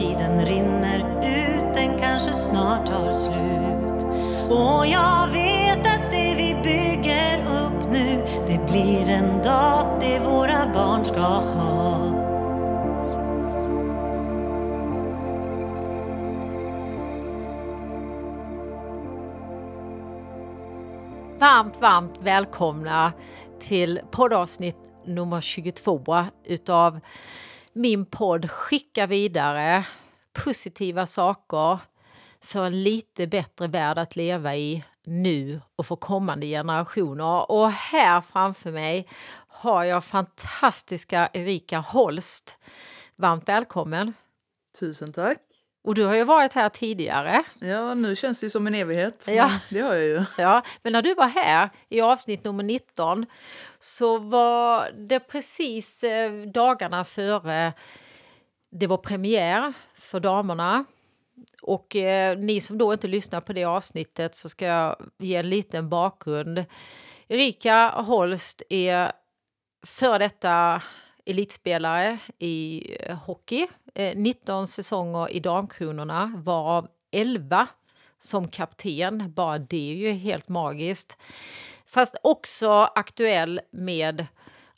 tiden rinner ut, den kanske snart tar slut. Och jag vet att det vi bygger upp nu, det blir en dag det våra barn ska ha. Varmt, varmt välkomna till poddavsnitt nummer 22 utav min podd Skicka vidare positiva saker för en lite bättre värld att leva i nu och för kommande generationer. Och här framför mig har jag fantastiska Erika Holst. Varmt välkommen! Tusen tack! Och du har ju varit här tidigare. Ja, nu känns det som en evighet. Ja. Det har jag ju. Ja, men när du var här i avsnitt nummer 19 så var det precis eh, dagarna före det var premiär för damerna. Och eh, ni som då inte lyssnar på det avsnittet så ska jag ge en liten bakgrund. Erika Holst är före detta elitspelare i eh, hockey. Eh, 19 säsonger i Damkronorna, varav 11 som kapten. Bara det är ju helt magiskt. Fast också aktuell med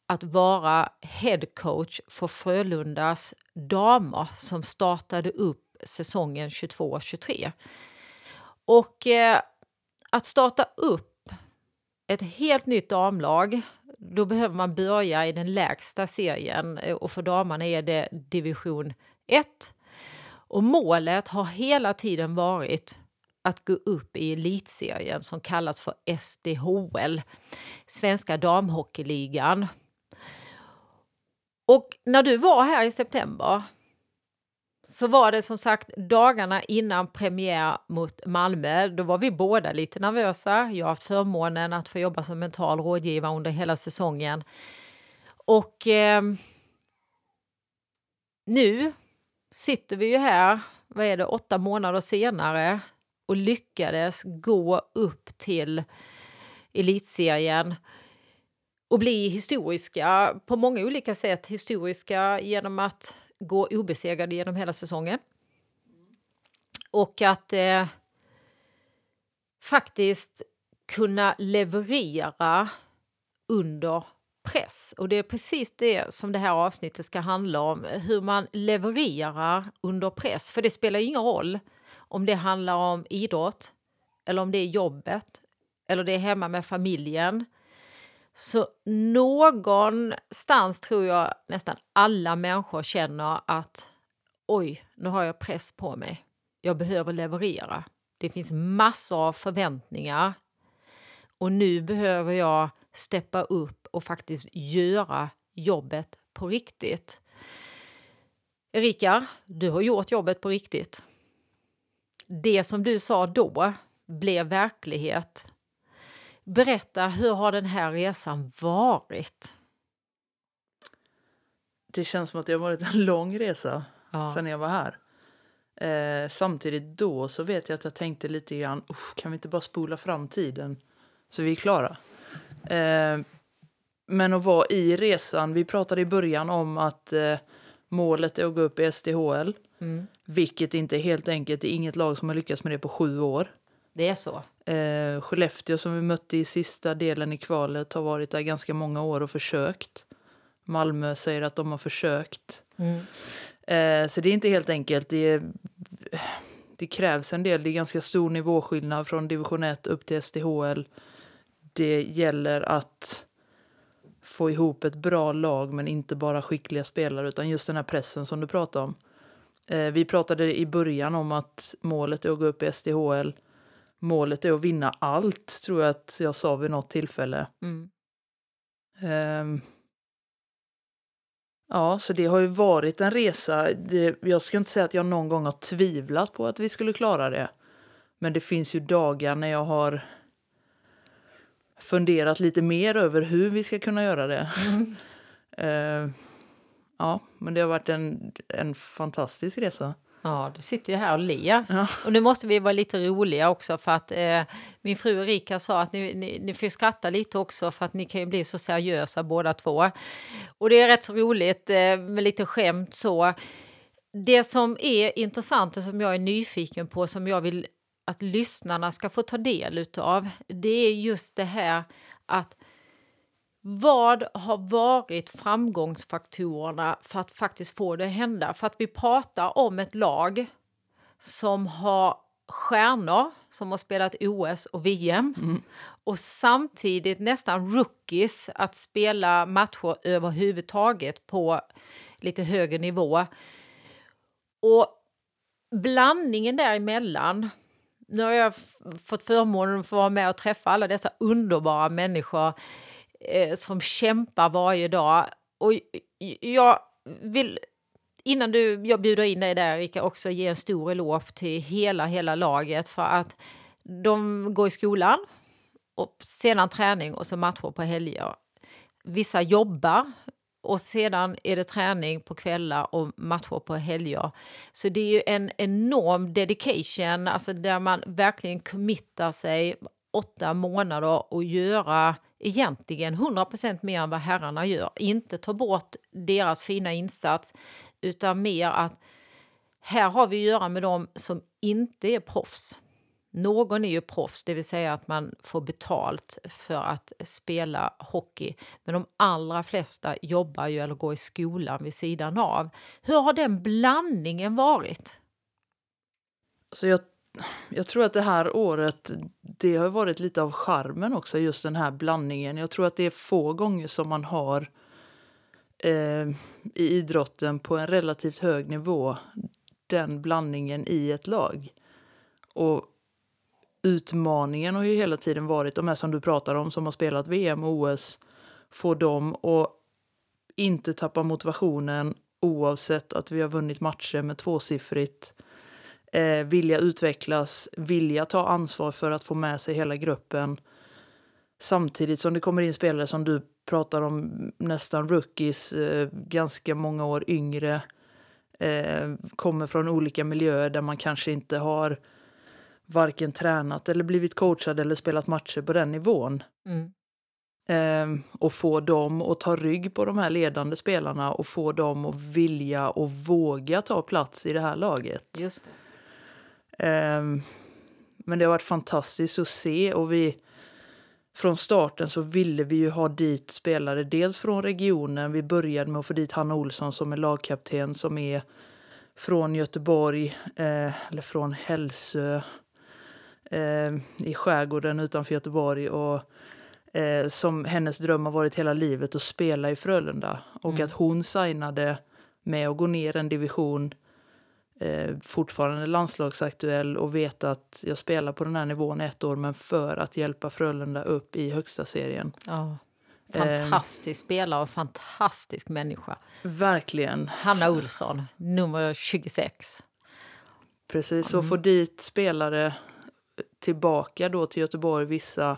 att vara headcoach för Frölundas damer som startade upp säsongen 22-23. Och eh, att starta upp ett helt nytt damlag då behöver man börja i den lägsta serien eh, och för damerna är det division 1. Och målet har hela tiden varit att gå upp i elitserien som kallas för SDHL, Svenska damhockeyligan. Och när du var här i september så var det som sagt dagarna innan premiär mot Malmö. Då var vi båda lite nervösa. Jag har haft förmånen att få jobba som mental rådgivare under hela säsongen. Och eh, nu sitter vi ju här, vad är det, åtta månader senare och lyckades gå upp till elitserien och bli historiska på många olika sätt. Historiska genom att gå obesegrade genom hela säsongen. Och att eh, faktiskt kunna leverera under press. Och det är precis det som det här avsnittet ska handla om. Hur man levererar under press. För det spelar ingen roll om det handlar om idrott eller om det är jobbet eller det är hemma med familjen. Så någonstans tror jag nästan alla människor känner att oj, nu har jag press på mig. Jag behöver leverera. Det finns massor av förväntningar och nu behöver jag steppa upp och faktiskt göra jobbet på riktigt. Erika, du har gjort jobbet på riktigt. Det som du sa då blev verklighet Berätta, hur har den här resan varit? Det känns som att det har varit en lång resa Ja. sen jag var här. Eh, samtidigt då så vet jag att jag tänkte lite grann, "Uff, kan vi inte bara spola fram tiden så vi är klara? Eh, men att vara i resan, vi pratade i början om att eh, målet är att gå upp i SDHL. Mm. Vilket inte är helt enkelt, det är inget lag som har lyckats med det på sju år. Det är så? Eh, Skellefteå som vi mötte i sista delen i kvalet har varit där ganska många år och försökt. Malmö säger att de har försökt. Mm. Eh, så det är inte helt enkelt. Det, är, det krävs en del. Det är ganska stor nivåskillnad från division 1 upp till SDHL. Det gäller att få ihop ett bra lag men inte bara skickliga spelare utan just den här pressen som du pratade om. Eh, vi pratade i början om att målet är att gå upp i SDHL. Målet är att vinna allt, tror jag att jag sa vid något tillfälle. Mm. Ehm, ja, så det har ju varit en resa. Det, jag ska inte säga att jag någon gång har tvivlat på att vi skulle klara det. Men det finns ju dagar när jag har funderat lite mer över hur vi ska kunna göra det. Mm. Ehm, ja, men det har varit en, en fantastisk resa. Ja, du sitter ju här och ler. Ja. Och nu måste vi vara lite roliga också för att eh, min fru Erika sa att ni, ni, ni får skratta lite också för att ni kan ju bli så seriösa båda två. Och det är rätt så roligt eh, med lite skämt så. det som är intressant och som jag är nyfiken på, som jag vill att lyssnarna ska få ta del utav, det är just det här att vad har varit framgångsfaktorerna för att faktiskt få det att hända? För att vi pratar om ett lag som har stjärnor som har spelat OS och VM mm. och samtidigt nästan rookies att spela matcher överhuvudtaget på lite högre nivå. Och blandningen däremellan nu har jag fått förmånen att få vara med och träffa alla dessa underbara människor eh, som kämpar varje dag. Och jag vill, innan du, jag bjuder in dig där Erika, också ge en stor eloge till hela, hela laget för att de går i skolan och sedan träning och så matcher på helger. Vissa jobbar och sedan är det träning på kvällar och matcher på helger. Så det är ju en enorm dedication, alltså där man verkligen committar sig åtta månader och göra egentligen 100% mer än vad herrarna gör. Inte ta bort deras fina insats, utan mer att här har vi att göra med dem som inte är proffs. Någon är ju proffs, det vill säga att man får betalt för att spela hockey. Men de allra flesta jobbar ju eller går i skolan vid sidan av. Hur har den blandningen varit? Så jag, jag tror att det här året, det har varit lite av charmen också, just den här blandningen. Jag tror att det är få gånger som man har eh, i idrotten på en relativt hög nivå den blandningen i ett lag. Och utmaningen har ju hela tiden varit, de här som du pratar om, som har spelat VM och OS, få dem att inte tappa motivationen oavsett att vi har vunnit matcher med tvåsiffrigt. Eh, vilja utvecklas, vilja ta ansvar för att få med sig hela gruppen. Samtidigt som det kommer in spelare som du pratar om, nästan rookies, eh, ganska många år yngre. Eh, kommer från olika miljöer där man kanske inte har varken tränat eller blivit coachad eller spelat matcher på den nivån. Mm. Eh, och få dem att ta rygg på de här ledande spelarna och få dem att vilja och våga ta plats i det här laget. Just det. Eh, men det har varit fantastiskt att se och vi från starten så ville vi ju ha dit spelare dels från regionen. Vi började med att få dit Hanna Olsson som är lagkapten som är från Göteborg, eh, eller från Hälsö eh, i skärgården utanför Göteborg. Och, eh, som hennes dröm har varit hela livet att spela i Frölunda. Och mm. att hon signade med att gå ner en division eh, fortfarande landslagsaktuell och vet att jag spelar på den här nivån ett år men för att hjälpa Frölunda upp i högsta serien. Ja. Fantastisk eh, spelare och fantastisk människa. Verkligen. Hanna Olsson, nummer 26. Precis, mm. få dit spelare tillbaka då till Göteborg, vissa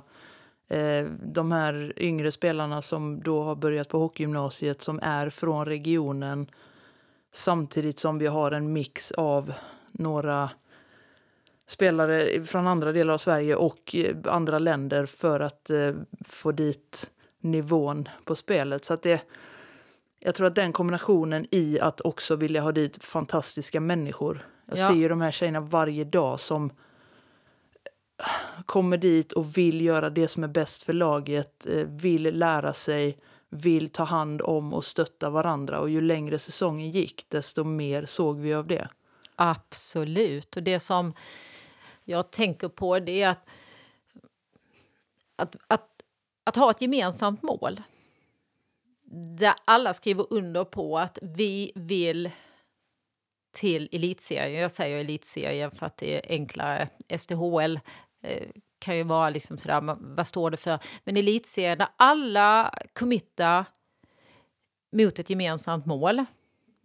eh, de här yngre spelarna som då har börjat på hockeygymnasiet som är från regionen samtidigt som vi har en mix av några spelare från andra delar av Sverige och eh, andra länder för att eh, få dit nivån på spelet. Så att det, jag tror att den kombinationen i att också vilja ha dit fantastiska människor. Jag ja. ser ju de här tjejerna varje dag som kommer dit och vill göra det som är bäst för laget, eh, vill lära sig, vill ta hand om och stötta varandra. Och ju längre säsongen gick, desto mer såg vi av det. Absolut. Och det som jag tänker på det är att, att, att, att ha ett gemensamt mål där alla skriver under på att vi vill till elitserien. Jag säger elitserien för att det är enklare. SDHL eh, kan ju vara liksom sådär, vad står det för? Men elitserien där alla committar mot ett gemensamt mål.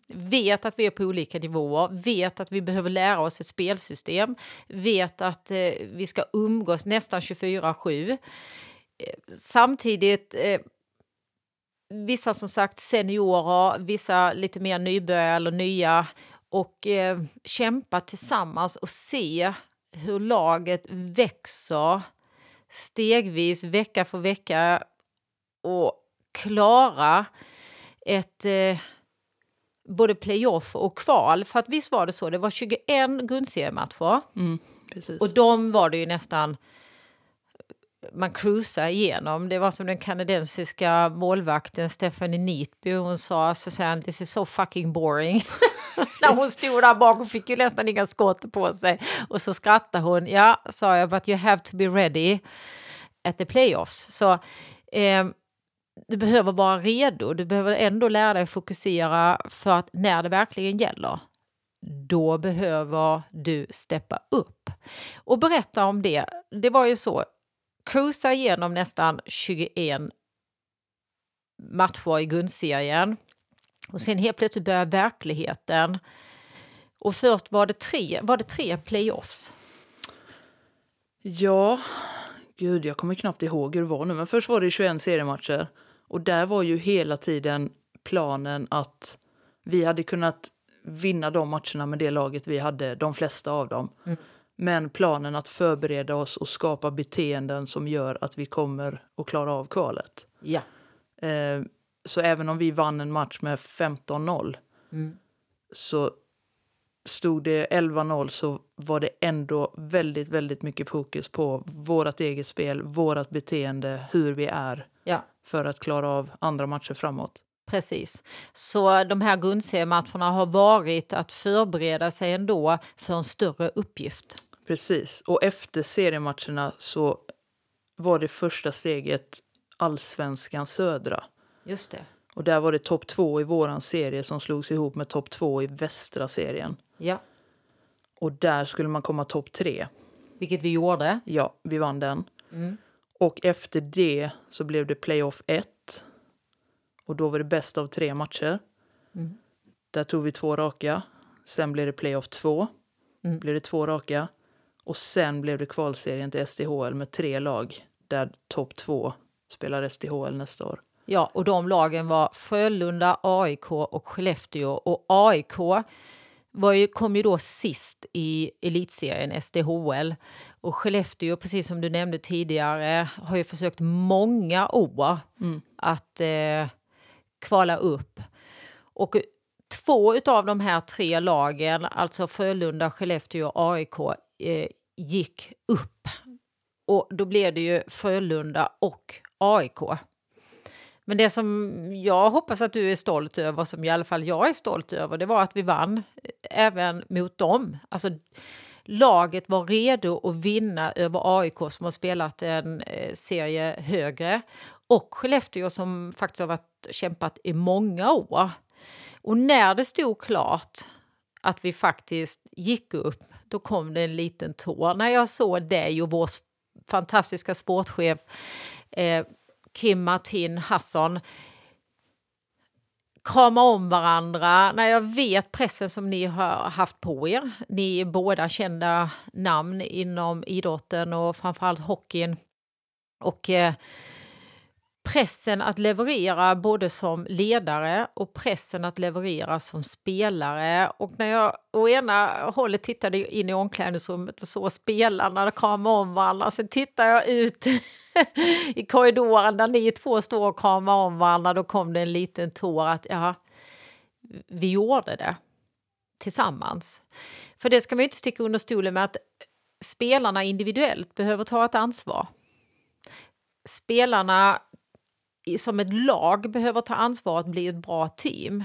Vet att vi är på olika nivåer, vet att vi behöver lära oss ett spelsystem, vet att eh, vi ska umgås nästan 24-7. Eh, samtidigt eh, vissa som sagt seniorer, vissa lite mer nybörjare eller nya och eh, kämpa tillsammans och se hur laget växer stegvis vecka för vecka och klara ett eh, både playoff och kval. För att visst var det så, det var 21 grundseriematcher. Mm. Och de var det ju nästan man cruisade igenom. Det var som den kanadensiska målvakten Stephanie Neatby. Hon sa Susanne, this is so fucking boring. När hon stod där bak och fick ju nästan inga skott på sig. Och så skrattade hon. Ja, sa jag, but you have to be ready at the playoffs. Så eh, du behöver vara redo. Du behöver ändå lära dig fokusera för att när det verkligen gäller, då behöver du steppa upp. Och berätta om det. Det var ju så, cruisa igenom nästan 21 matcher i grundserien. Och sen helt plötsligt börjar verkligheten. Och först var det tre, var det tre playoffs. Ja, gud jag kommer knappt ihåg hur det var nu. Men först var det 21 seriematcher. Och där var ju hela tiden planen att vi hade kunnat vinna de matcherna med det laget vi hade, de flesta av dem. Mm. Men planen att förbereda oss och skapa beteenden som gör att vi kommer att klara av kvalet. Ja. Eh, så även om vi vann en match med 15-0 mm. så stod det 11-0 så var det ändå väldigt, väldigt mycket fokus på vårt eget spel, vårt beteende, hur vi är ja. för att klara av andra matcher framåt. Precis. Så de här grundseriematcherna har varit att förbereda sig ändå för en större uppgift. Precis. Och efter seriematcherna så var det första steget allsvenskan södra. Just det. Och där var det topp två i våran serie som slogs ihop med topp två i västra serien. Ja. Och där skulle man komma topp tre. Vilket vi gjorde. Ja, vi vann den. Mm. Och efter det så blev det playoff 1. Och då var det bäst av tre matcher. Mm. Där tog vi två raka. Sen blev det playoff 2. Mm. Blev det två raka. Och sen blev det kvalserien till SDHL med tre lag där topp två spelar SDHL nästa år. Ja, och de lagen var Frölunda, AIK och Skellefteå. Och AIK var ju, kom ju då sist i elitserien SDHL. Och Skellefteå, precis som du nämnde tidigare, har ju försökt många år mm. att eh, kvala upp. Och två av de här tre lagen, alltså Frölunda, Skellefteå och AIK, eh, gick upp. Och då blev det ju Frölunda och AIK. Men det som jag hoppas att du är stolt över, som i alla fall jag är stolt över, det var att vi vann eh, även mot dem. Alltså, laget var redo att vinna över AIK som har spelat en eh, serie högre och Skellefteå som faktiskt har varit, kämpat i många år. Och när det stod klart att vi faktiskt gick upp, då kom det en liten tår. När jag såg dig och vår fantastiska sportchef eh, Kim Martin Hasson krama om varandra. När jag vet pressen som ni har haft på er. Ni är båda kända namn inom idrotten och framförallt hockeyn. Och eh, pressen att leverera både som ledare och pressen att leverera som spelare. Och när jag å ena hållet tittade in i omklädningsrummet och såg spelarna krama om varandra, så tittar jag ut i korridoren där ni två står och kramar om varandra, då kom det en liten tår att ja, vi gjorde det tillsammans. För det ska man inte sticka under stolen med att spelarna individuellt behöver ta ett ansvar. Spelarna som ett lag behöver ta ansvar att bli ett bra team.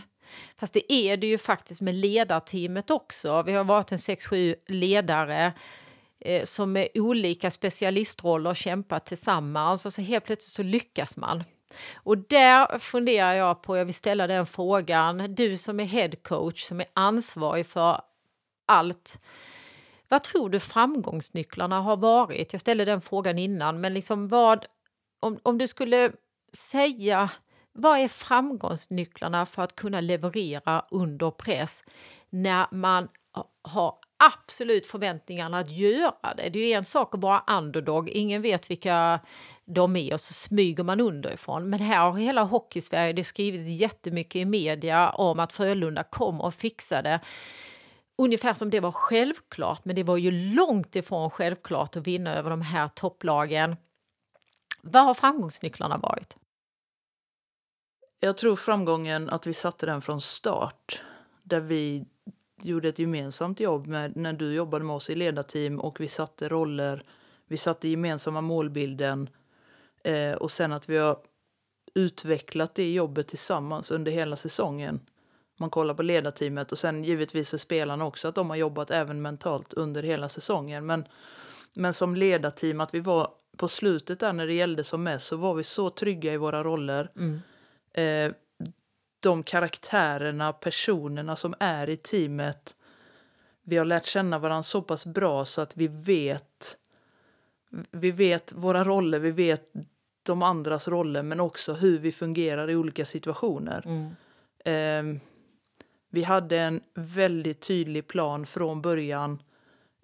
Fast det är det ju faktiskt med ledarteamet också. Vi har varit en 6-7 ledare eh, som med olika specialistroller kämpat tillsammans och så helt plötsligt så lyckas man. Och där funderar jag på, jag vill ställa den frågan, du som är headcoach som är ansvarig för allt. Vad tror du framgångsnycklarna har varit? Jag ställde den frågan innan, men liksom vad, om, om du skulle säga vad är framgångsnycklarna för att kunna leverera under press när man har absolut förväntningarna att göra det. Det är ju en sak att vara underdog, ingen vet vilka de är och så smyger man underifrån. Men här har hela Hockeysverige det skrivits jättemycket i media om att Frölunda kommer och fixade. Ungefär som det var självklart, men det var ju långt ifrån självklart att vinna över de här topplagen. Vad har framgångsnycklarna varit? Jag tror framgången, att vi satte den från start. där vi gjorde ett gemensamt jobb med när du jobbade med oss i ledarteam och vi satte roller, vi satte gemensamma målbilden eh, och sen att vi har utvecklat det jobbet tillsammans under hela säsongen. Man kollar på ledarteamet och sen givetvis för spelarna också att de har jobbat även mentalt under hela säsongen. Men, men som ledarteam att vi var på slutet där när det gällde som mest så var vi så trygga i våra roller. Mm. Eh, de karaktärerna, personerna som är i teamet. Vi har lärt känna varandra så pass bra så att vi vet vi vet våra roller, vi vet de andras roller men också hur vi fungerar i olika situationer. Mm. Eh, vi hade en väldigt tydlig plan från början.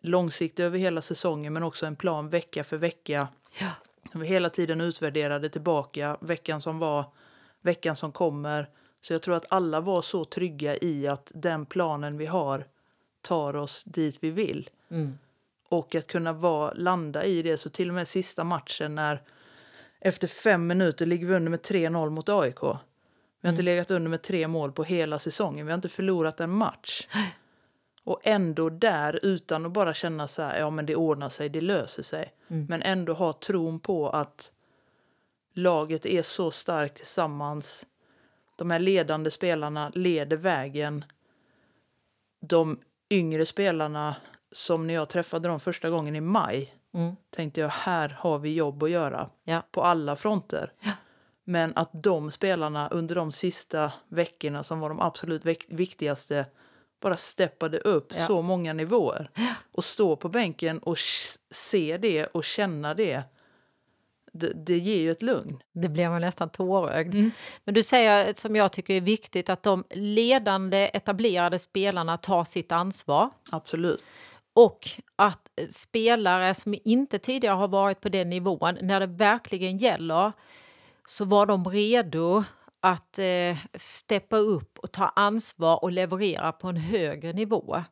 Långsiktig över hela säsongen men också en plan vecka för vecka. Ja. Vi hela tiden utvärderade tillbaka veckan som var, veckan som kommer. Så jag tror att alla var så trygga i att den planen vi har tar oss dit vi vill. Mm. Och att kunna vara, landa i det. Så till och med sista matchen när efter fem minuter ligger vi under med 3-0 mot AIK. Vi har inte legat under med tre mål på hela säsongen. Vi har inte förlorat en match. Och ändå där, utan att bara känna så här, ja men det ordnar sig, det löser sig. Men ändå ha tron på att laget är så starkt tillsammans. De här ledande spelarna leder vägen. De yngre spelarna, som när jag träffade dem första gången i maj, Mm. tänkte jag här har vi jobb att göra Ja. på alla fronter. Men att de spelarna under de sista veckorna som var de absolut vik- viktigaste bara steppade upp Ja. så många nivåer. Och stå på bänken och se det och känna det. Det, det ger ju ett lugn. Det blev man nästan tårögd. Men du säger, som jag tycker är viktigt, att de ledande etablerade spelarna tar sitt ansvar. Absolut. Och att spelare som inte tidigare har varit på den nivån, när det verkligen gäller så var de redo att eh, steppa upp och ta ansvar och leverera på en högre nivå.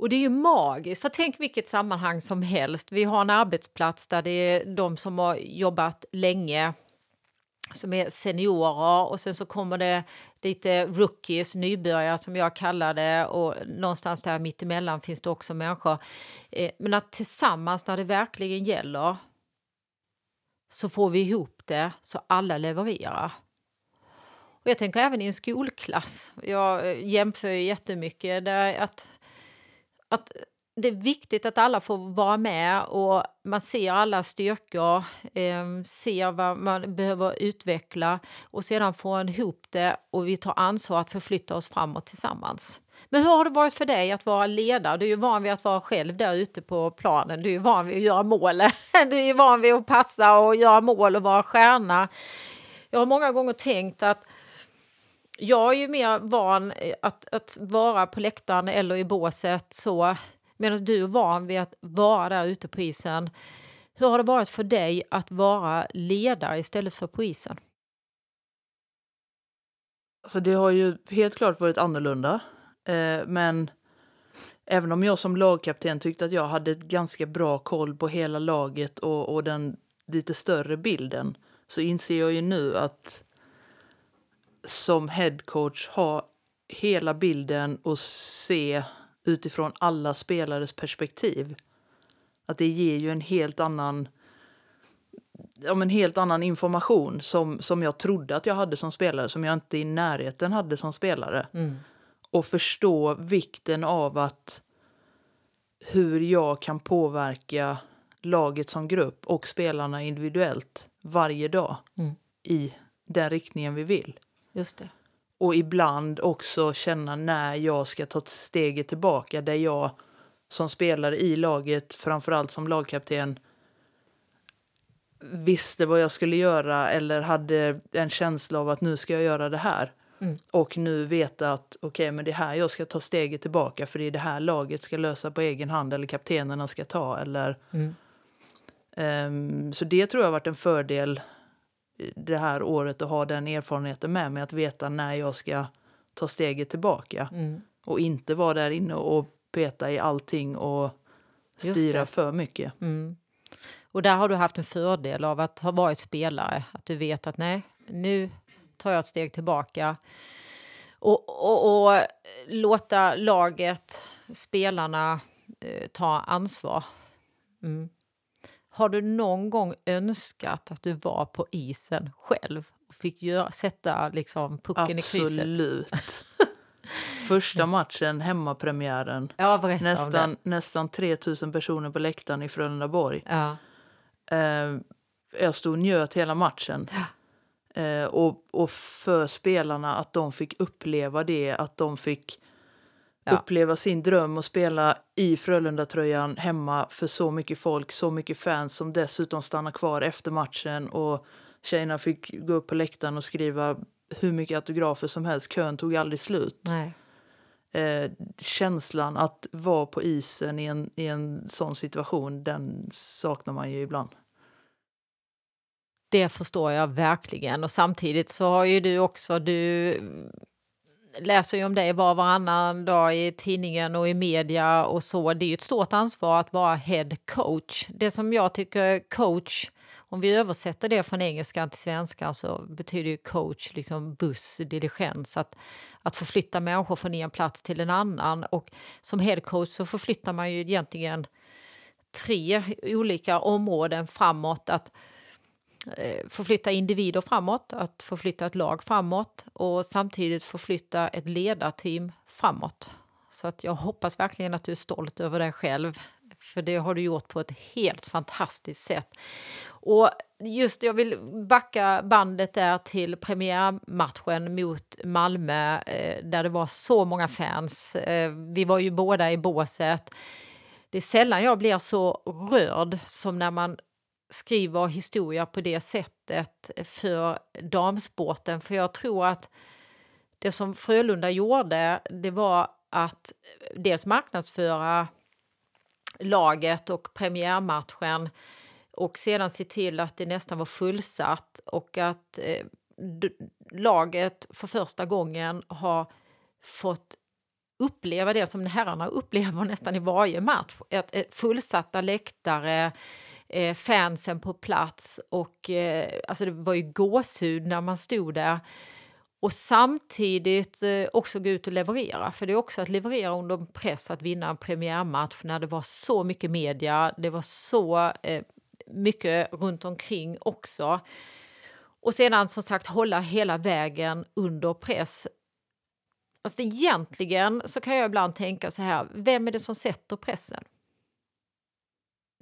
Och det är ju magiskt, för tänk vilket sammanhang som helst. Vi har en arbetsplats där det är de som har jobbat länge som är seniorer och sen så kommer det lite rookies, nybörjare som jag kallar det och någonstans där mittemellan finns det också människor. Eh, men att tillsammans när det verkligen gäller så får vi ihop det så alla levererar. Och jag tänker även i en skolklass. Jag eh, jämför ju jättemycket där att, att det är viktigt att alla får vara med och man ser alla styrkor, eh, ser vad man behöver utveckla och sedan får man ihop det och vi tar ansvar att förflytta oss framåt tillsammans. Men hur har det varit för dig att vara ledare? Du är ju van vid att vara själv där ute på planen. Du är ju van vid att göra mål. Du är ju van vid att passa och göra mål och vara stjärna. Jag har många gånger tänkt att jag är ju mer van eh, att, att vara på läktaren eller i båset så medan du är van vid att vara där ute på isen. Hur har det varit för dig att vara ledare istället för på isen? Alltså det har ju helt klart varit annorlunda. Eh, men även om jag som lagkapten tyckte att jag hade ett ganska bra koll på hela laget och, och den lite större bilden så inser jag ju nu att som headcoach ha hela bilden och se utifrån alla spelares perspektiv. Att det ger ju en helt annan ja, men helt annan information som, som jag trodde att jag hade som spelare som jag inte i närheten hade som spelare. Och förstå vikten av att hur jag kan påverka laget som grupp och spelarna individuellt varje dag Mm. i den riktningen vi vill. Just det. Och ibland också känna när jag ska ta steget tillbaka där jag som spelare i laget, framförallt som lagkapten visste vad jag skulle göra eller hade en känsla av att nu ska jag göra det här. Mm. Och nu veta att okej, men det är här jag ska ta steget tillbaka för det är det här laget ska lösa på egen hand eller kaptenerna ska ta. Eller, Mm. Ehm, så det tror jag har varit en fördel det här året att ha den erfarenheten med mig. Att veta när jag ska ta steget tillbaka. Mm. Och inte vara där inne och peta i allting och styra för mycket. Mm. Och där har du haft en fördel av att ha varit spelare. Att du vet att nej, nu tar jag ett steg tillbaka. Och, och, och låta laget, spelarna, eh, ta ansvar. Mm. Har du någon gång önskat att du var på isen själv och fick göra, sätta liksom pucken Absolut. i krysset? Första matchen, hemmapremiären. Ja, Nästan, nästan 3000 personer på läktaren i Frölundaborg. Ja. Eh, jag stod och njöt hela matchen. Eh, och, och för spelarna att de fick uppleva det, att de fick Ja. uppleva sin dröm och spela i Frölunda-tröjan hemma för så mycket folk, så mycket fans som dessutom stannar kvar efter matchen. Och tjejerna fick gå upp på läktaren och skriva hur mycket autografer som helst. Kön tog aldrig slut. Eh, känslan att vara på isen i en, i en sån situation, den saknar man ju ibland. Det förstår jag verkligen. Och samtidigt så har ju du också, du läser ju om dig var och varannan dag i tidningen och i media och så. Det är ju ett stort ansvar att vara head coach. Det som jag tycker coach, om vi översätter det från engelska till svenska så betyder ju coach liksom buss, diligens, att, att förflytta människor från en plats till en annan. Och som head coach så förflyttar man ju egentligen tre olika områden framåt. Att eh, Eh, förflytta individer framåt, att förflytta ett lag framåt och samtidigt förflytta ett ledarteam framåt. Så att jag hoppas verkligen att du är stolt över dig själv. För det har du gjort på ett helt fantastiskt sätt. Och just, jag vill backa bandet där till premiärmatchen mot Malmö eh, där det var så många fans. Eh, vi var ju båda i båset. Det är sällan jag blir så rörd som när man skriver historia på det sättet för damsporten. För jag tror att det som Frölunda gjorde, det var att dels marknadsföra laget och premiärmatchen och sedan se till att det nästan var fullsatt och att eh, laget för första gången har fått uppleva det som herrarna upplever nästan i varje match. Ett, ett fullsatta läktare, eh, fansen på plats och eh, alltså det var ju gåshud när man stod där. Och samtidigt eh, också gå ut och leverera, för det är också att leverera under press att vinna en premiärmatch när det var så mycket media, det var så eh, mycket runt omkring också. Och sedan som sagt hålla hela vägen under press. Alltså egentligen så kan jag ibland tänka så här, vem är det som sätter pressen?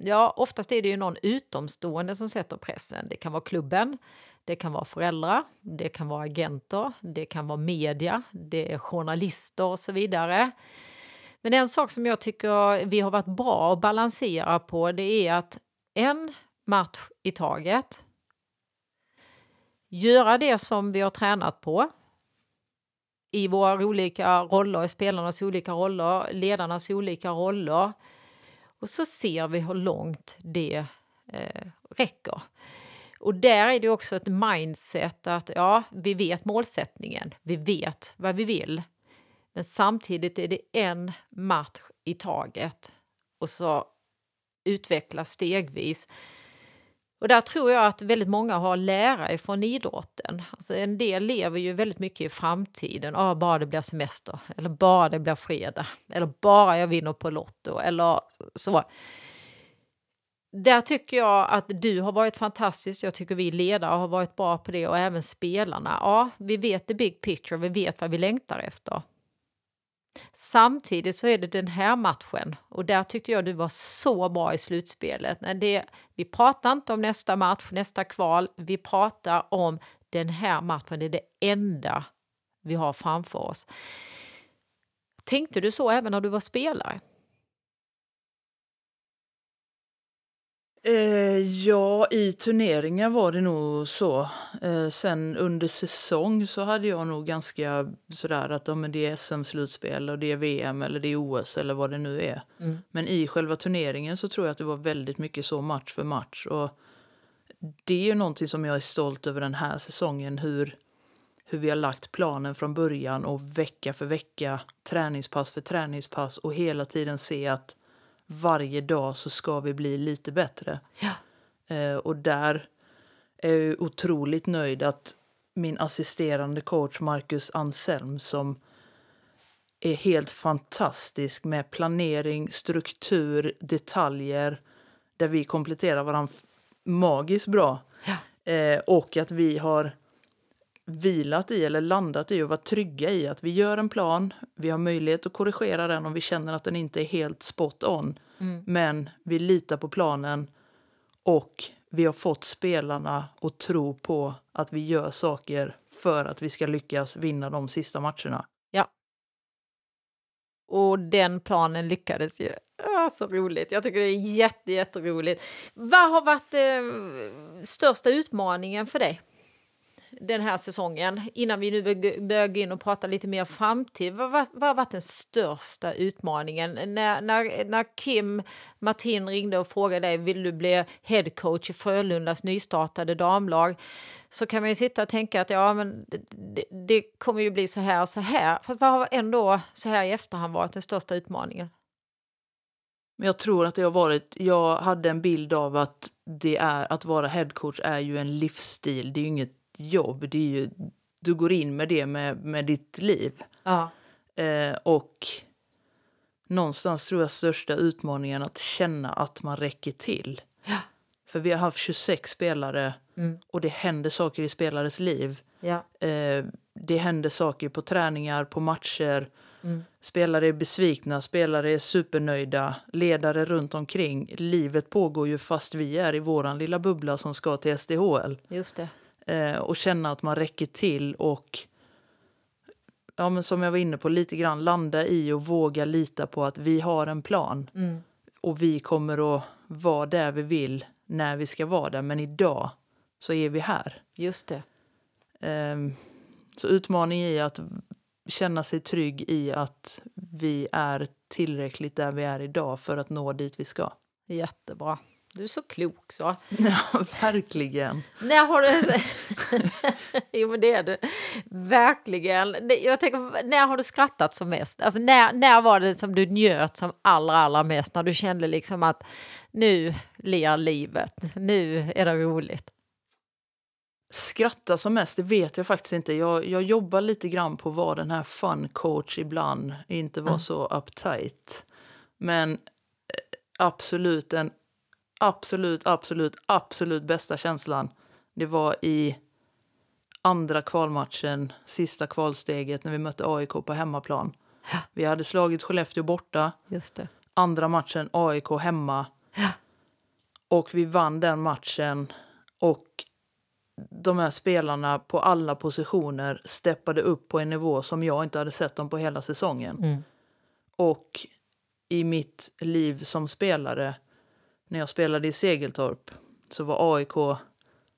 Ja, oftast är det ju någon utomstående som sätter pressen. Det kan vara klubben, det kan vara föräldrar, det kan vara agenter, det kan vara media, det är journalister och så vidare. Men en sak som jag tycker vi har varit bra att balansera på det är att en match i taget. Göra det som vi har tränat på i våra olika roller, i spelarnas olika roller, ledarnas olika roller. Och så ser vi hur långt det eh, räcker. Och där är det också ett mindset att ja, vi vet målsättningen, vi vet vad vi vill. Men samtidigt är det en match i taget och så utvecklas stegvis. Och där tror jag att väldigt många har lära från idrotten. Alltså en del lever ju väldigt mycket i framtiden. Ah, bara det blir semester, eller bara det blir fredag, eller bara jag vinner på Lotto, eller så. Där tycker jag att du har varit fantastisk. Jag tycker vi ledare har varit bra på det och även spelarna. Ja, vi vet the big picture, vi vet vad vi längtar efter. Samtidigt så är det den här matchen och där tyckte jag du var så bra i slutspelet. Det, vi pratar inte om nästa match, nästa kval, vi pratar om den här matchen. Det är det enda vi har framför oss. Tänkte du så även när du var spelare? Ja, i turneringar var det nog så. Eh, sen under säsong så hade jag nog ganska sådär att ja, men det är SM-slutspel och det är VM eller det är OS eller vad det nu är. Mm. Men i själva turneringen så tror jag att det var väldigt mycket så match för match. Och det är ju någonting som jag är stolt över den här säsongen. Hur, hur vi har lagt planen från början och vecka för vecka, träningspass för träningspass och hela tiden se att varje dag så ska vi bli lite bättre. Ja. Eh, och där är jag otroligt nöjd att min assisterande coach Marcus Anselm som är helt fantastisk med planering, struktur, detaljer där vi kompletterar varandra magiskt bra. Ja. Eh, och att vi har vilat i eller landat i och varit trygga i att vi gör en plan. Vi har möjlighet att korrigera den om vi känner att den inte är helt spot on. Mm. Men vi litar på planen och vi har fått spelarna att tro på att vi gör saker för att vi ska lyckas vinna de sista matcherna. Och den planen lyckades ju. Ja, så roligt. Jag tycker det är jätte, jätteroligt. Vad har varit eh, största utmaningen för dig den här säsongen? Innan vi nu börjar gå in och prata lite mer framtid. Vad, vad, vad har varit den största utmaningen? När, när, när Kim Martin ringde och frågade dig vill du bli headcoach i Frölundas nystartade damlag så kan man ju sitta och tänka att ja, men det, det, det kommer ju bli så här och så här. Fast vad har ändå så här i efterhand varit den största utmaningen? Men jag tror att det har varit, jag hade en bild av att det är, att vara headcoach är ju en livsstil, det är ju inget jobb, det är ju, du går in med det med, med ditt liv. Ja. Eh, och någonstans tror jag största utmaningen att känna att man räcker till. Ja. För vi har haft 26 spelare Mm. och det händer saker i spelares liv. Ja. Eh, det händer saker på träningar, på matcher. Mm. Spelare är besvikna, spelare är supernöjda, ledare runt omkring. Livet pågår ju fast vi är i våran lilla bubbla som ska till SDHL. Just det. Eh, och känna att man räcker till och ja, men som jag var inne på lite grann landa i och våga lita på att vi har en plan Mm. och vi kommer att vara där vi vill när vi ska vara där. Men idag så är vi här. Just det. Ehm, Så utmaning i att känna sig trygg i att vi är tillräckligt där vi är idag för att nå dit vi ska. Jättebra. Du är så klok så. Ja, verkligen. När har du... jo, men det är du. Verkligen. Nej, Jag tänker, när har du skrattat som mest? Alltså, när, när var det som du njöt som allra, allra mest? När du kände liksom att nu ler livet, nu är det roligt. Skratta som mest, det vet jag faktiskt inte. Jag, jag jobbar lite grann på att vara den här fun coach ibland, inte vara Mm. så uptight. Men eh, absolut den absolut, absolut, absolut bästa känslan, det var i andra kvalmatchen, sista kvalsteget när vi mötte AIK på hemmaplan. Ja. Vi hade slagit Skellefteå borta, andra matchen AIK hemma. Ja. Och vi vann den matchen. Och de här spelarna på alla positioner steppade upp på en nivå som jag inte hade sett dem på hela säsongen. Mm. Och i mitt liv som spelare, när jag spelade i Segeltorp, så var AIK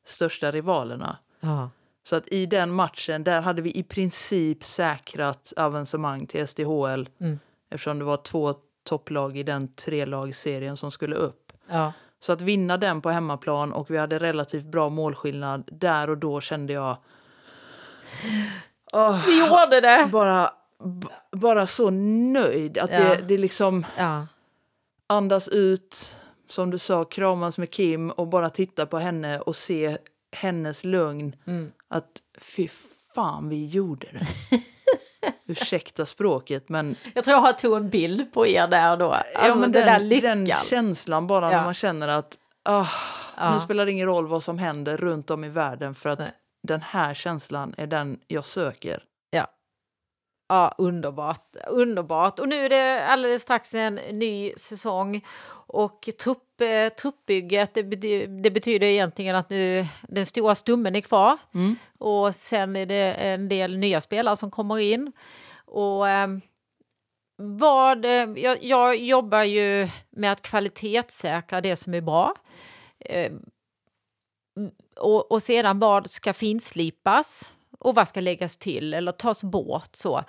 största rivalerna. Ja. Så att i den matchen, där hade vi i princip säkrat avancemang till SDHL Mm. eftersom det var två topplag i den trelagsserien som skulle upp. Ja. Så att vinna den på hemmaplan och vi hade relativt bra målskillnad, där och då kände jag... Åh, Vi gjorde det! bara, bara så nöjd. Att Ja. det, det liksom Ja. andas ut, som du sa, kramas med Kim och bara titta på henne och se hennes lugn. Mm. Att fy fan, vi gjorde det. Ursäkta språket, men, Jag tror jag tog en bild på er där då. Alltså ja, men den, den, där lyckan. den känslan bara Ja. när man känner att ah, Ja. nu spelar det ingen roll vad som händer runt om i världen för att Nej. den här känslan är den jag söker. Ja, underbart. Underbart. Och nu är det alldeles strax en ny säsong. Och trupp, eh, truppbygget, det, det betyder egentligen att nu den stora stummen är kvar. Mm. Och sen är det en del nya spelare som kommer in. Och eh, vad... Eh, jag, jag jobbar ju med att kvalitetssäkra det som är bra. Eh, och, och sedan vad ska finslipas och vad ska läggas till eller tas bort. så.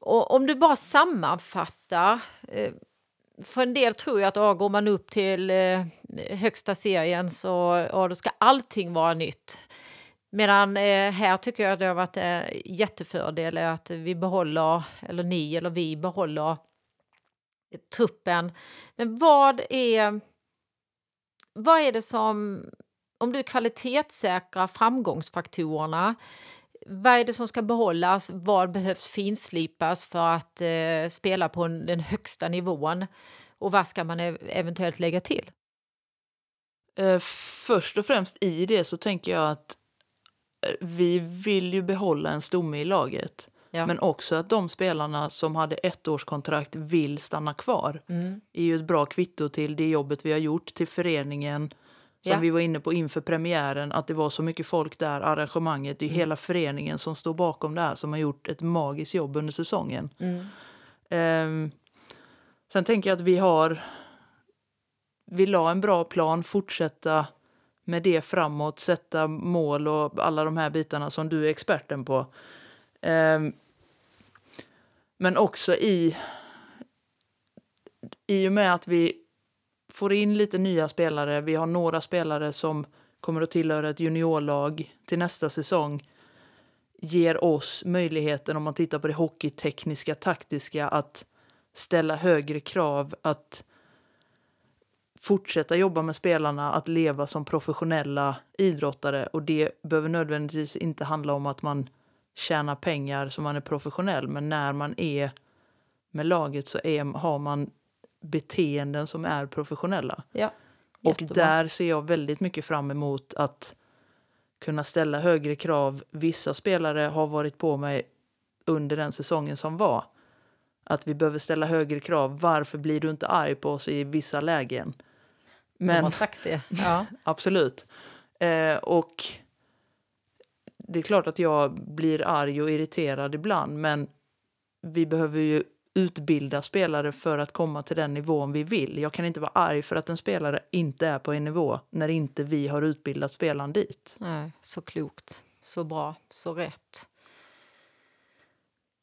Och om du bara sammanfattar. För en del tror jag att ja, går man upp till eh, högsta serien så då ska allting vara nytt. Medan eh, här tycker jag det har varit eh, jättefördel att vi behåller, eller ni eller vi behåller truppen. Men vad är, vad är det som om du kvalitetssäkrar framgångsfaktorerna vad är det som ska behållas? Vad behövs finslipas för att eh, spela på en, den högsta nivån? Och vad ska man ev eventuellt lägga till? Eh, först och främst i det så tänker jag att eh, vi vill ju behålla en stomme i laget. Ja. Men också att de spelarna som hade ettårskontrakt vill stanna kvar. Mm. är ju ett bra kvitto till det jobbet vi har gjort till föreningen. Som Ja. vi var inne på inför premiären, att det var så mycket folk där, arrangemanget. Det är hela föreningen som står bakom det här som har gjort ett magiskt jobb under säsongen. Mm. Ehm, sen tänker jag att vi har... Vi la en bra plan, fortsätta med det framåt, sätta mål och alla de här bitarna som du är experten på. Ehm, men också i... I och med att vi får in lite nya spelare, vi har några spelare som kommer att tillhöra ett juniorlag till nästa säsong ger oss möjligheten, om man tittar på det hockeytekniska, taktiska, att ställa högre krav, att fortsätta jobba med spelarna, att leva som professionella idrottare. Och det behöver nödvändigtvis inte handla om att man tjänar pengar som man är professionell, men när man är med laget så är, har man beteenden som är professionella. Ja, Och där ser jag väldigt mycket fram emot att kunna ställa högre krav. Vissa spelare har varit på mig under den säsongen som var. Att vi behöver ställa högre krav. Varför blir du inte arg på oss i vissa lägen? De Men har sagt det. Ja. absolut. Eh, och det är klart att jag blir arg och irriterad ibland. Men vi behöver ju utbilda spelare för att komma till den nivån vi vill. Jag kan inte vara arg för att en spelare inte är på en nivå när inte vi har utbildat spelaren dit. Nej, så klokt, så bra, så rätt.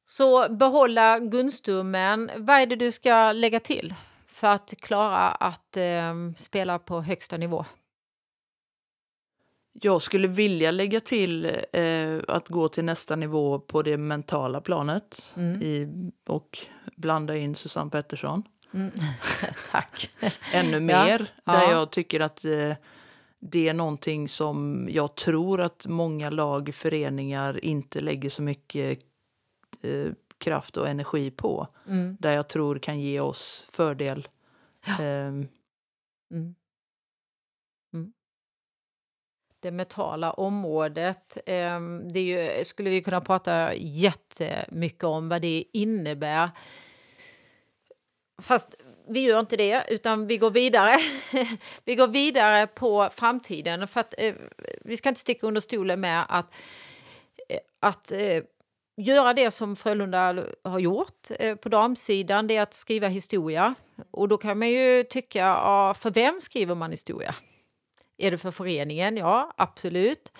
Så behålla gunstummen. Vad är det du ska lägga till för att klara att eh, spela på högsta nivå? Jag skulle vilja lägga till eh, att gå till nästa nivå på det mentala planet Mm. i, och blanda in Susanne Pettersson. Mm. Tack. ännu Ja, mer. ja. Där jag tycker att eh, det är någonting som jag tror att många lag, föreningar inte lägger så mycket eh, kraft och energi på. Mm. Där jag tror kan ge oss fördel. Ja. Ehm. Mm. Det mentala området, ehm, det ju, skulle vi kunna prata jättemycket om vad det innebär. Fast vi gör inte det, utan vi går vidare. vi går vidare på framtiden. För att, eh, vi ska inte sticka under stolen med att, eh, att eh, göra det som Frölunda har gjort eh, på damsidan, det är att skriva historia. Och då kan man ju tycka, ja, för vem skriver man historia? Är det för föreningen? Ja, absolut.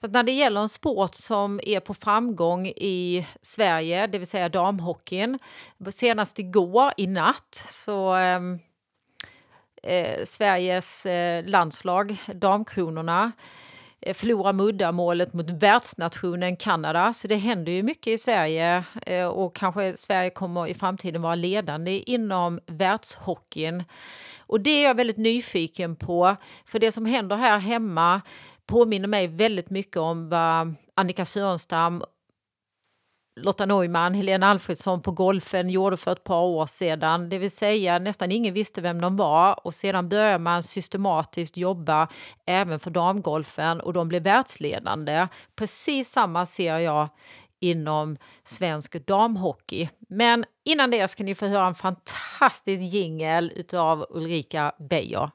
För att när det gäller en sport som är på framgång i Sverige, det vill säga damhockeyn, senast igår, i natt, så ehm, eh, Sveriges eh, landslag, Damkronorna, eh, förlora muddamålet mot världsnationen Kanada. Så det händer ju mycket i Sverige eh, och kanske Sverige kommer i framtiden vara ledande inom världshockeyn. Och det är jag väldigt nyfiken på, för det som händer här hemma påminner mig väldigt mycket om vad Annika Sörenstam Lotta Neumann, Helena Alfredsson på golfen gjorde för ett par år sedan. Det vill säga nästan ingen visste vem de var och sedan började man systematiskt jobba även för damgolfen och de blev världsledande. Precis samma ser jag inom svensk damhockey. Men innan det ska ni få höra en fantastisk jingel utav Ulrika Beijer.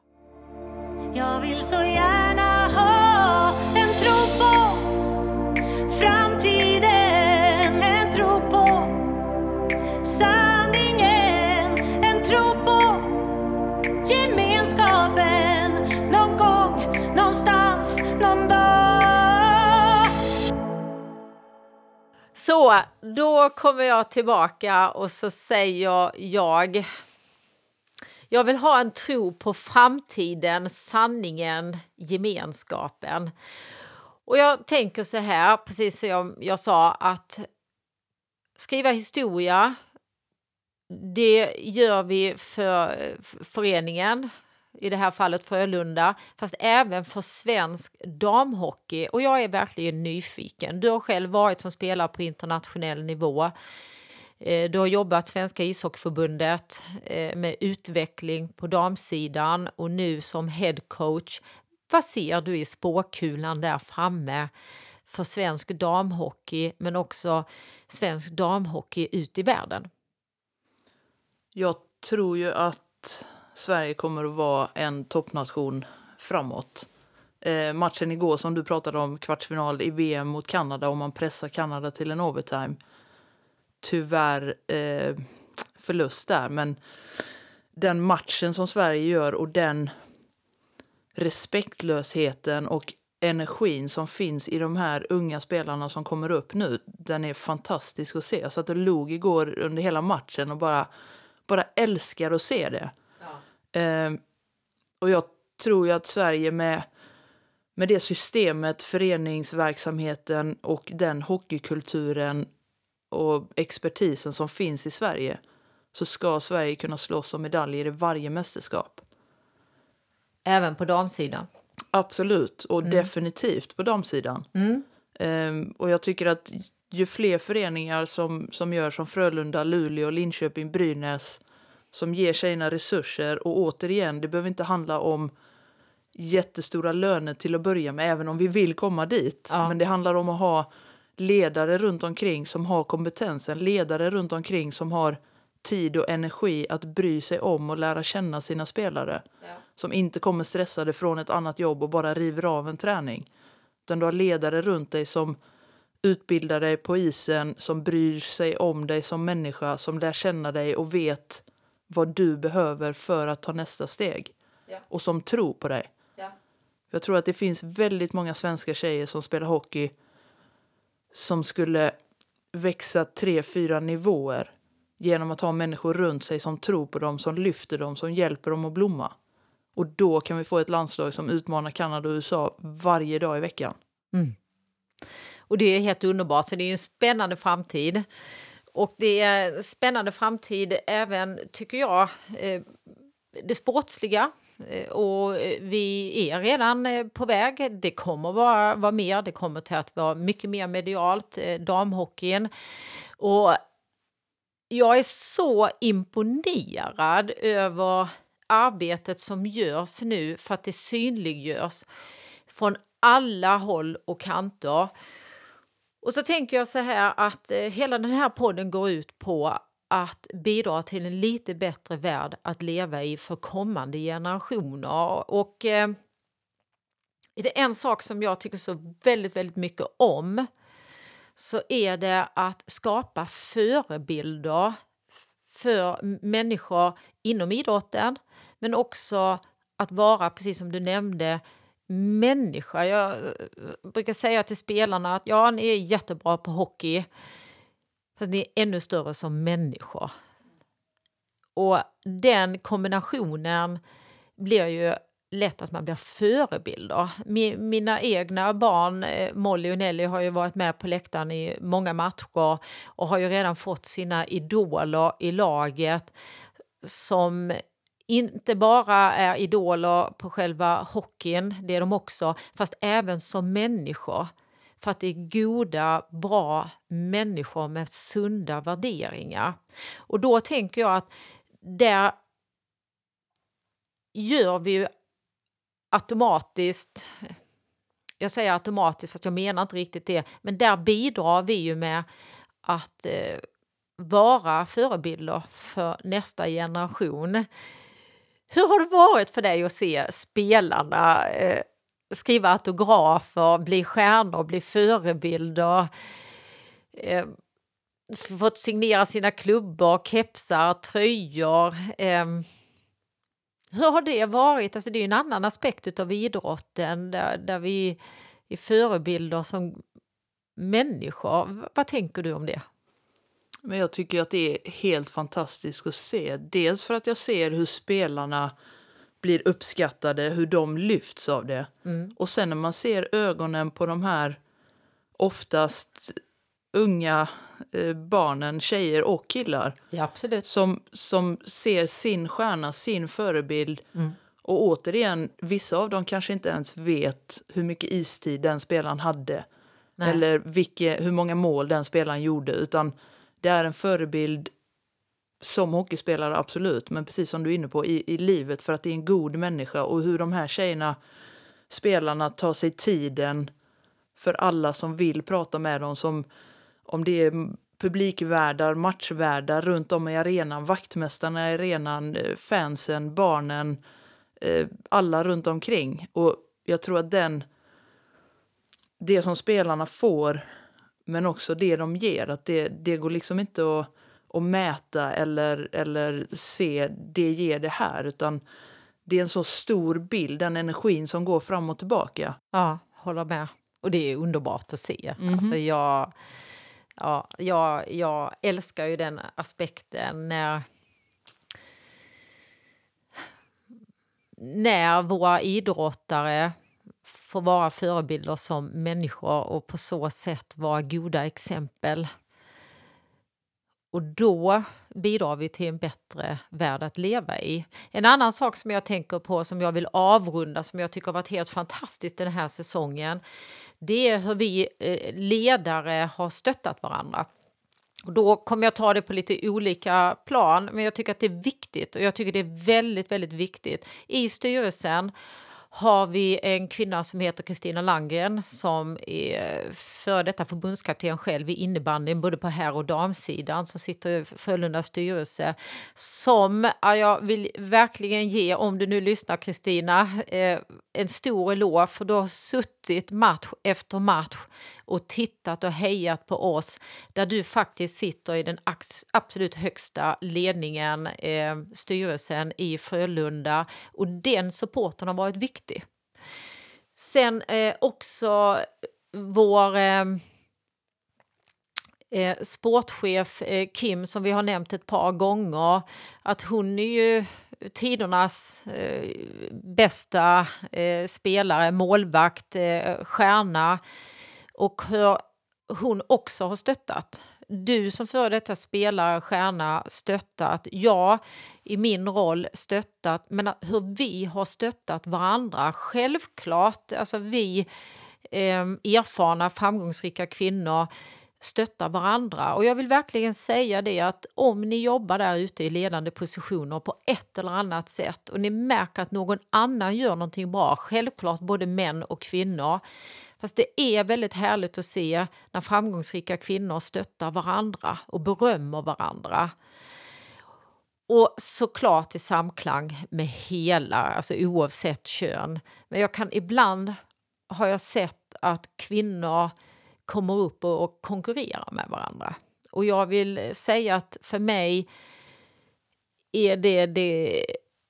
Så, då kommer jag tillbaka och så säger jag jag vill ha en tro på framtiden, sanningen, gemenskapen. Och jag tänker så här, precis som jag, jag sa, att skriva historia, det gör vi för för föreningen, i det här fallet Frölunda, fast även för svensk damhockey. Och jag är verkligen nyfiken. Du har själv varit som spelare på internationell nivå. Eh, du har jobbat Svenska ishockeyförbundet eh, med utveckling på damsidan och nu som headcoach. Vad ser du i spåkulan där framme för svensk damhockey men också svensk damhockey ut i världen? Jag tror ju att Sverige kommer att vara en toppnation framåt. Eh, matchen igår som du pratade om, kvartsfinal i VM mot Kanada, och man pressar Kanada till en overtime. Tyvärr eh, förlust där, men den matchen som Sverige gör och den respektlösheten och energin som finns i de här unga spelarna som kommer upp nu, den är fantastisk att se. Jag satt och log igår under hela matchen och bara, bara älskar att se det. Ja. Eh, och jag tror ju att Sverige med, med det systemet, föreningsverksamheten och den hockeykulturen och expertisen som finns i Sverige så ska Sverige kunna slåss om medaljer i varje mästerskap. Även på damsidan? Absolut, och mm. definitivt på damsidan. Mm. Um, och jag tycker att ju fler föreningar som, som gör som Frölunda, Luleå, Linköping, Brynäs som ger tjejerna resurser och återigen, det behöver inte handla om jättestora löner till att börja med, även om vi vill komma dit. Ja. Men det handlar om att ha ledare runt omkring som har kompetensen, ledare runt omkring som har tid och energi att bry sig om och lära känna sina spelare. Ja. Som inte kommer stressade från ett annat jobb och bara river av en träning. Utan du har ledare runt dig som utbildar dig på isen, som bryr sig om dig som människa, som lär känna dig och vet vad du behöver för att ta nästa steg. Ja. Och som tror på dig. Ja. Jag tror att det finns väldigt många svenska tjejer som spelar hockey som skulle växa tre, fyra nivåer genom att ha människor runt sig som tror på dem, som lyfter dem, som hjälper dem att blomma. Och då kan vi få ett landslag som utmanar Kanada och USA varje dag i veckan. Mm. Och det är helt underbart, så det är en spännande framtid. Och det är en spännande framtid även, tycker jag, eh, det sportsliga. Eh, och eh, vi är redan på väg. Det kommer vara, vara mer. Det kommer till att vara mycket mer medialt, damhockeyn. Och jag är så imponerad över arbetet som görs nu för att det synliggörs från alla håll och kanter. Och så tänker jag så här att eh, hela den här podden går ut på att bidra till en lite bättre värld att leva i för kommande generationer. Och eh, det är en sak som jag tycker så väldigt, väldigt mycket om så är det att skapa förebilder för människor inom idrotten men också att vara, precis som du nämnde, människa. Jag eh, brukar säga till spelarna att ja, ni är jättebra på hockey, fast ni är ännu större som människor. Och den kombinationen blir ju lätt att man blir förebilder. Mina egna barn, eh, Molly och Nelly, har ju varit med på läktaren i många matcher och har ju redan fått sina idoler i laget som inte bara är idoler på själva hockeyn, det är de också, fast även som människor. För att det är goda, bra människor med sunda värderingar. Och då tänker jag att där gör vi ju automatiskt, jag säger automatiskt fast jag menar inte riktigt det, men där bidrar vi ju med att eh, vara förebilder för nästa generation. Hur har det varit för dig att se spelarna eh, skriva autografer, bli stjärnor, bli förebilder? Eh, fått signera sina klubbor, kepsar, tröjor. Eh, hur har det varit? Alltså det är ju en annan aspekt av idrotten där, där vi är förebilder som människor. Vad tänker du om det? Men jag tycker att det är helt fantastiskt att se. Dels för att jag ser hur spelarna blir uppskattade, hur de lyfts av det. Mm. Och sen när man ser ögonen på de här oftast unga eh, barnen, tjejer och killar. Ja. Som, som ser sin stjärna, sin förebild mm. Och återigen, vissa av dem kanske inte ens vet hur mycket istid den spelaren hade. Nej. Eller vilke, hur många mål den spelaren gjorde. Utan det är en förebild som hockeyspelare, absolut. Men precis som du är inne på, i, i livet för att det är en god människa. Och hur de här tjejerna, spelarna, tar sig tiden för alla som vill prata med dem. Som, om det är publikvärdar, matchvärdar runt om i arenan, vaktmästarna i arenan, eh, fansen, barnen, eh, alla runt omkring. Och jag tror att den, det som spelarna får, men också det de ger, att det, det går liksom inte att, att mäta eller, eller se det ger det här, utan det är en så stor bild, den energin som går fram och tillbaka. Ja, håller med. Och det är underbart att se. Mhm. Alltså jag, ja, jag, jag älskar ju den aspekten när när våra idrottare får vara förebilder som människor och på så sätt vara goda exempel. Och då bidrar vi till en bättre värld att leva i. En annan sak som jag tänker på som jag vill avrunda som jag tycker har varit helt fantastiskt den här säsongen. Det är hur vi eh, ledare har stöttat varandra. Och då kommer jag ta det på lite olika plan, men jag tycker att det är viktigt och jag tycker det är väldigt, väldigt viktigt. I styrelsen har vi en kvinna som heter Kristina Langen som är före detta förbundskapten själv i innebandyn både på herr och damsidan som sitter i Frölundas styrelse. Som ja, jag vill verkligen ge, om du nu lyssnar Kristina, eh, en stor eloge för du har suttit match efter match och tittat och hejat på oss där du faktiskt sitter i den absolut högsta ledningen, eh, styrelsen i Frölunda och den supporten har varit viktig. Sen eh, också vår eh, eh sportchef eh, Kim som vi har nämnt ett par gånger att hon är ju tidernas eh, bästa eh, spelare, målvakt, eh, stjärna och hur hon också har stöttat. Du som före detta spelare, stjärna, stöttat. Jag i min roll stöttat. Men hur vi har stöttat varandra. Självklart, alltså vi eh, erfarna, framgångsrika kvinnor stöttar varandra. Och jag vill verkligen säga det att om ni jobbar där ute i ledande positioner på ett eller annat sätt och ni märker att någon annan gör någonting bra, självklart både män och kvinnor, Fast det är väldigt härligt att se när framgångsrika kvinnor stöttar varandra och berömmer varandra. Och såklart i samklang med hela, alltså oavsett kön. Men jag kan ibland har jag sett att kvinnor kommer upp och, och konkurrerar med varandra. Och jag vill säga att för mig är det det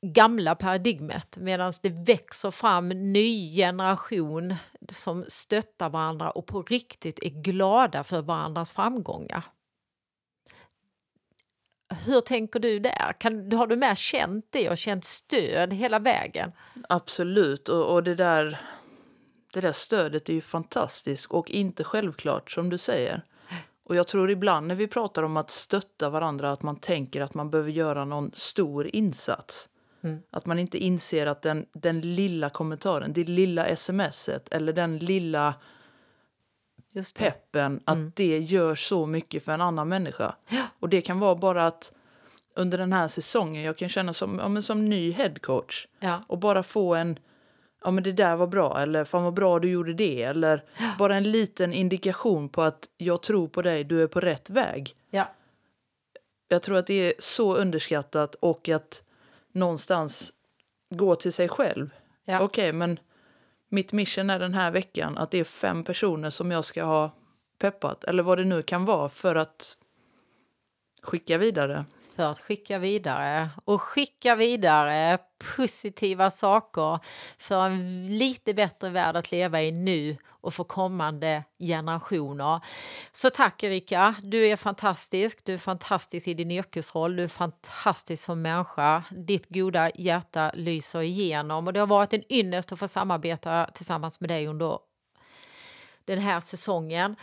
gamla paradigmet medan det växer fram en ny generation som stöttar varandra och på riktigt är glada för varandras framgångar. Hur tänker du där? Kan, har du med känt det och känt stöd hela vägen? Absolut, och, och det, där, det där stödet är ju fantastiskt och inte självklart som du säger. Och jag tror ibland när vi pratar om att stötta varandra att man tänker att man behöver göra någon stor insats. Mm. Att man inte inser att den, den lilla kommentaren, det lilla smset eller den lilla Just det. peppen, att Mm. det gör så mycket för en annan människa. Och det kan vara bara att under den här säsongen, jag kan känna som, ja, som ny headcoach Ja. och bara få en, ja men det där var bra eller fan vad bra du gjorde det eller bara en liten indikation på att jag tror på dig, du är på rätt väg. Ja. Jag tror att det är så underskattat och att någonstans gå till sig själv. Ja. Okej, men mitt mission är den här veckan att det är fem personer som jag ska ha peppat eller vad det nu kan vara för att skicka vidare för att skicka vidare och skicka vidare positiva saker för en lite bättre värld att leva i nu och för kommande generationer. Så tack Erika, du är fantastisk. Du är fantastisk i din yrkesroll, du är fantastisk som människa. Ditt goda hjärta lyser igenom och det har varit en ynnest att få samarbeta tillsammans med dig under den här säsongen.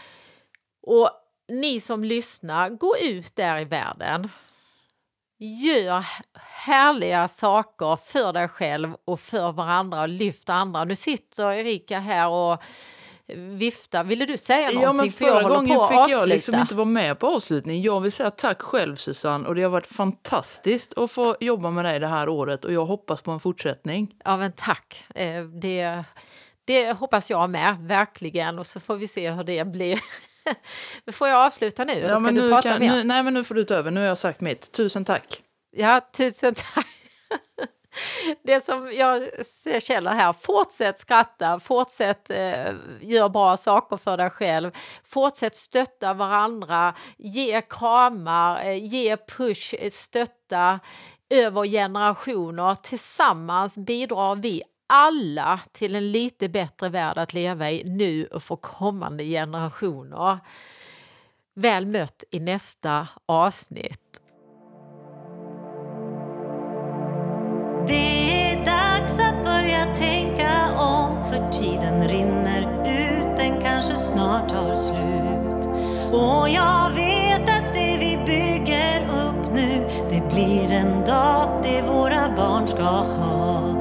Och ni som lyssnar, gå ut där i världen. Gör härliga saker för dig själv och för varandra och lyft andra. Nu sitter Erika här och viftar. Ville du säga någonting? Ja, men för jag förra gången fick jag liksom inte vara med på avslutningen. Jag vill säga tack själv Susanne och det har varit fantastiskt att få jobba med dig det här året och jag hoppas på en fortsättning. Ja, men tack. Eh, Det, det hoppas jag med, verkligen. Och så får vi se hur det blir. Men får jag avsluta nu? Eller ska men du nu prata kan- mer? nu, nej, men nu får du ta över. Nu har jag sagt mitt. Tusen tack. Ja, tusen tack. Det som jag känner här, fortsätt skratta, fortsätt eh, göra bra saker för dig själv, fortsätt stötta varandra, ge kramar, eh, ge push, eh, stötta över generationer. Tillsammans bidrar vi alla till en lite bättre värld att leva i nu och för kommande generationer. Väl mött i nästa avsnitt. Det är dags att börja tänka om för tiden rinner ut, den kanske snart tar slut. Och jag vet att det vi bygger upp nu, det blir en dag det våra barn ska ha.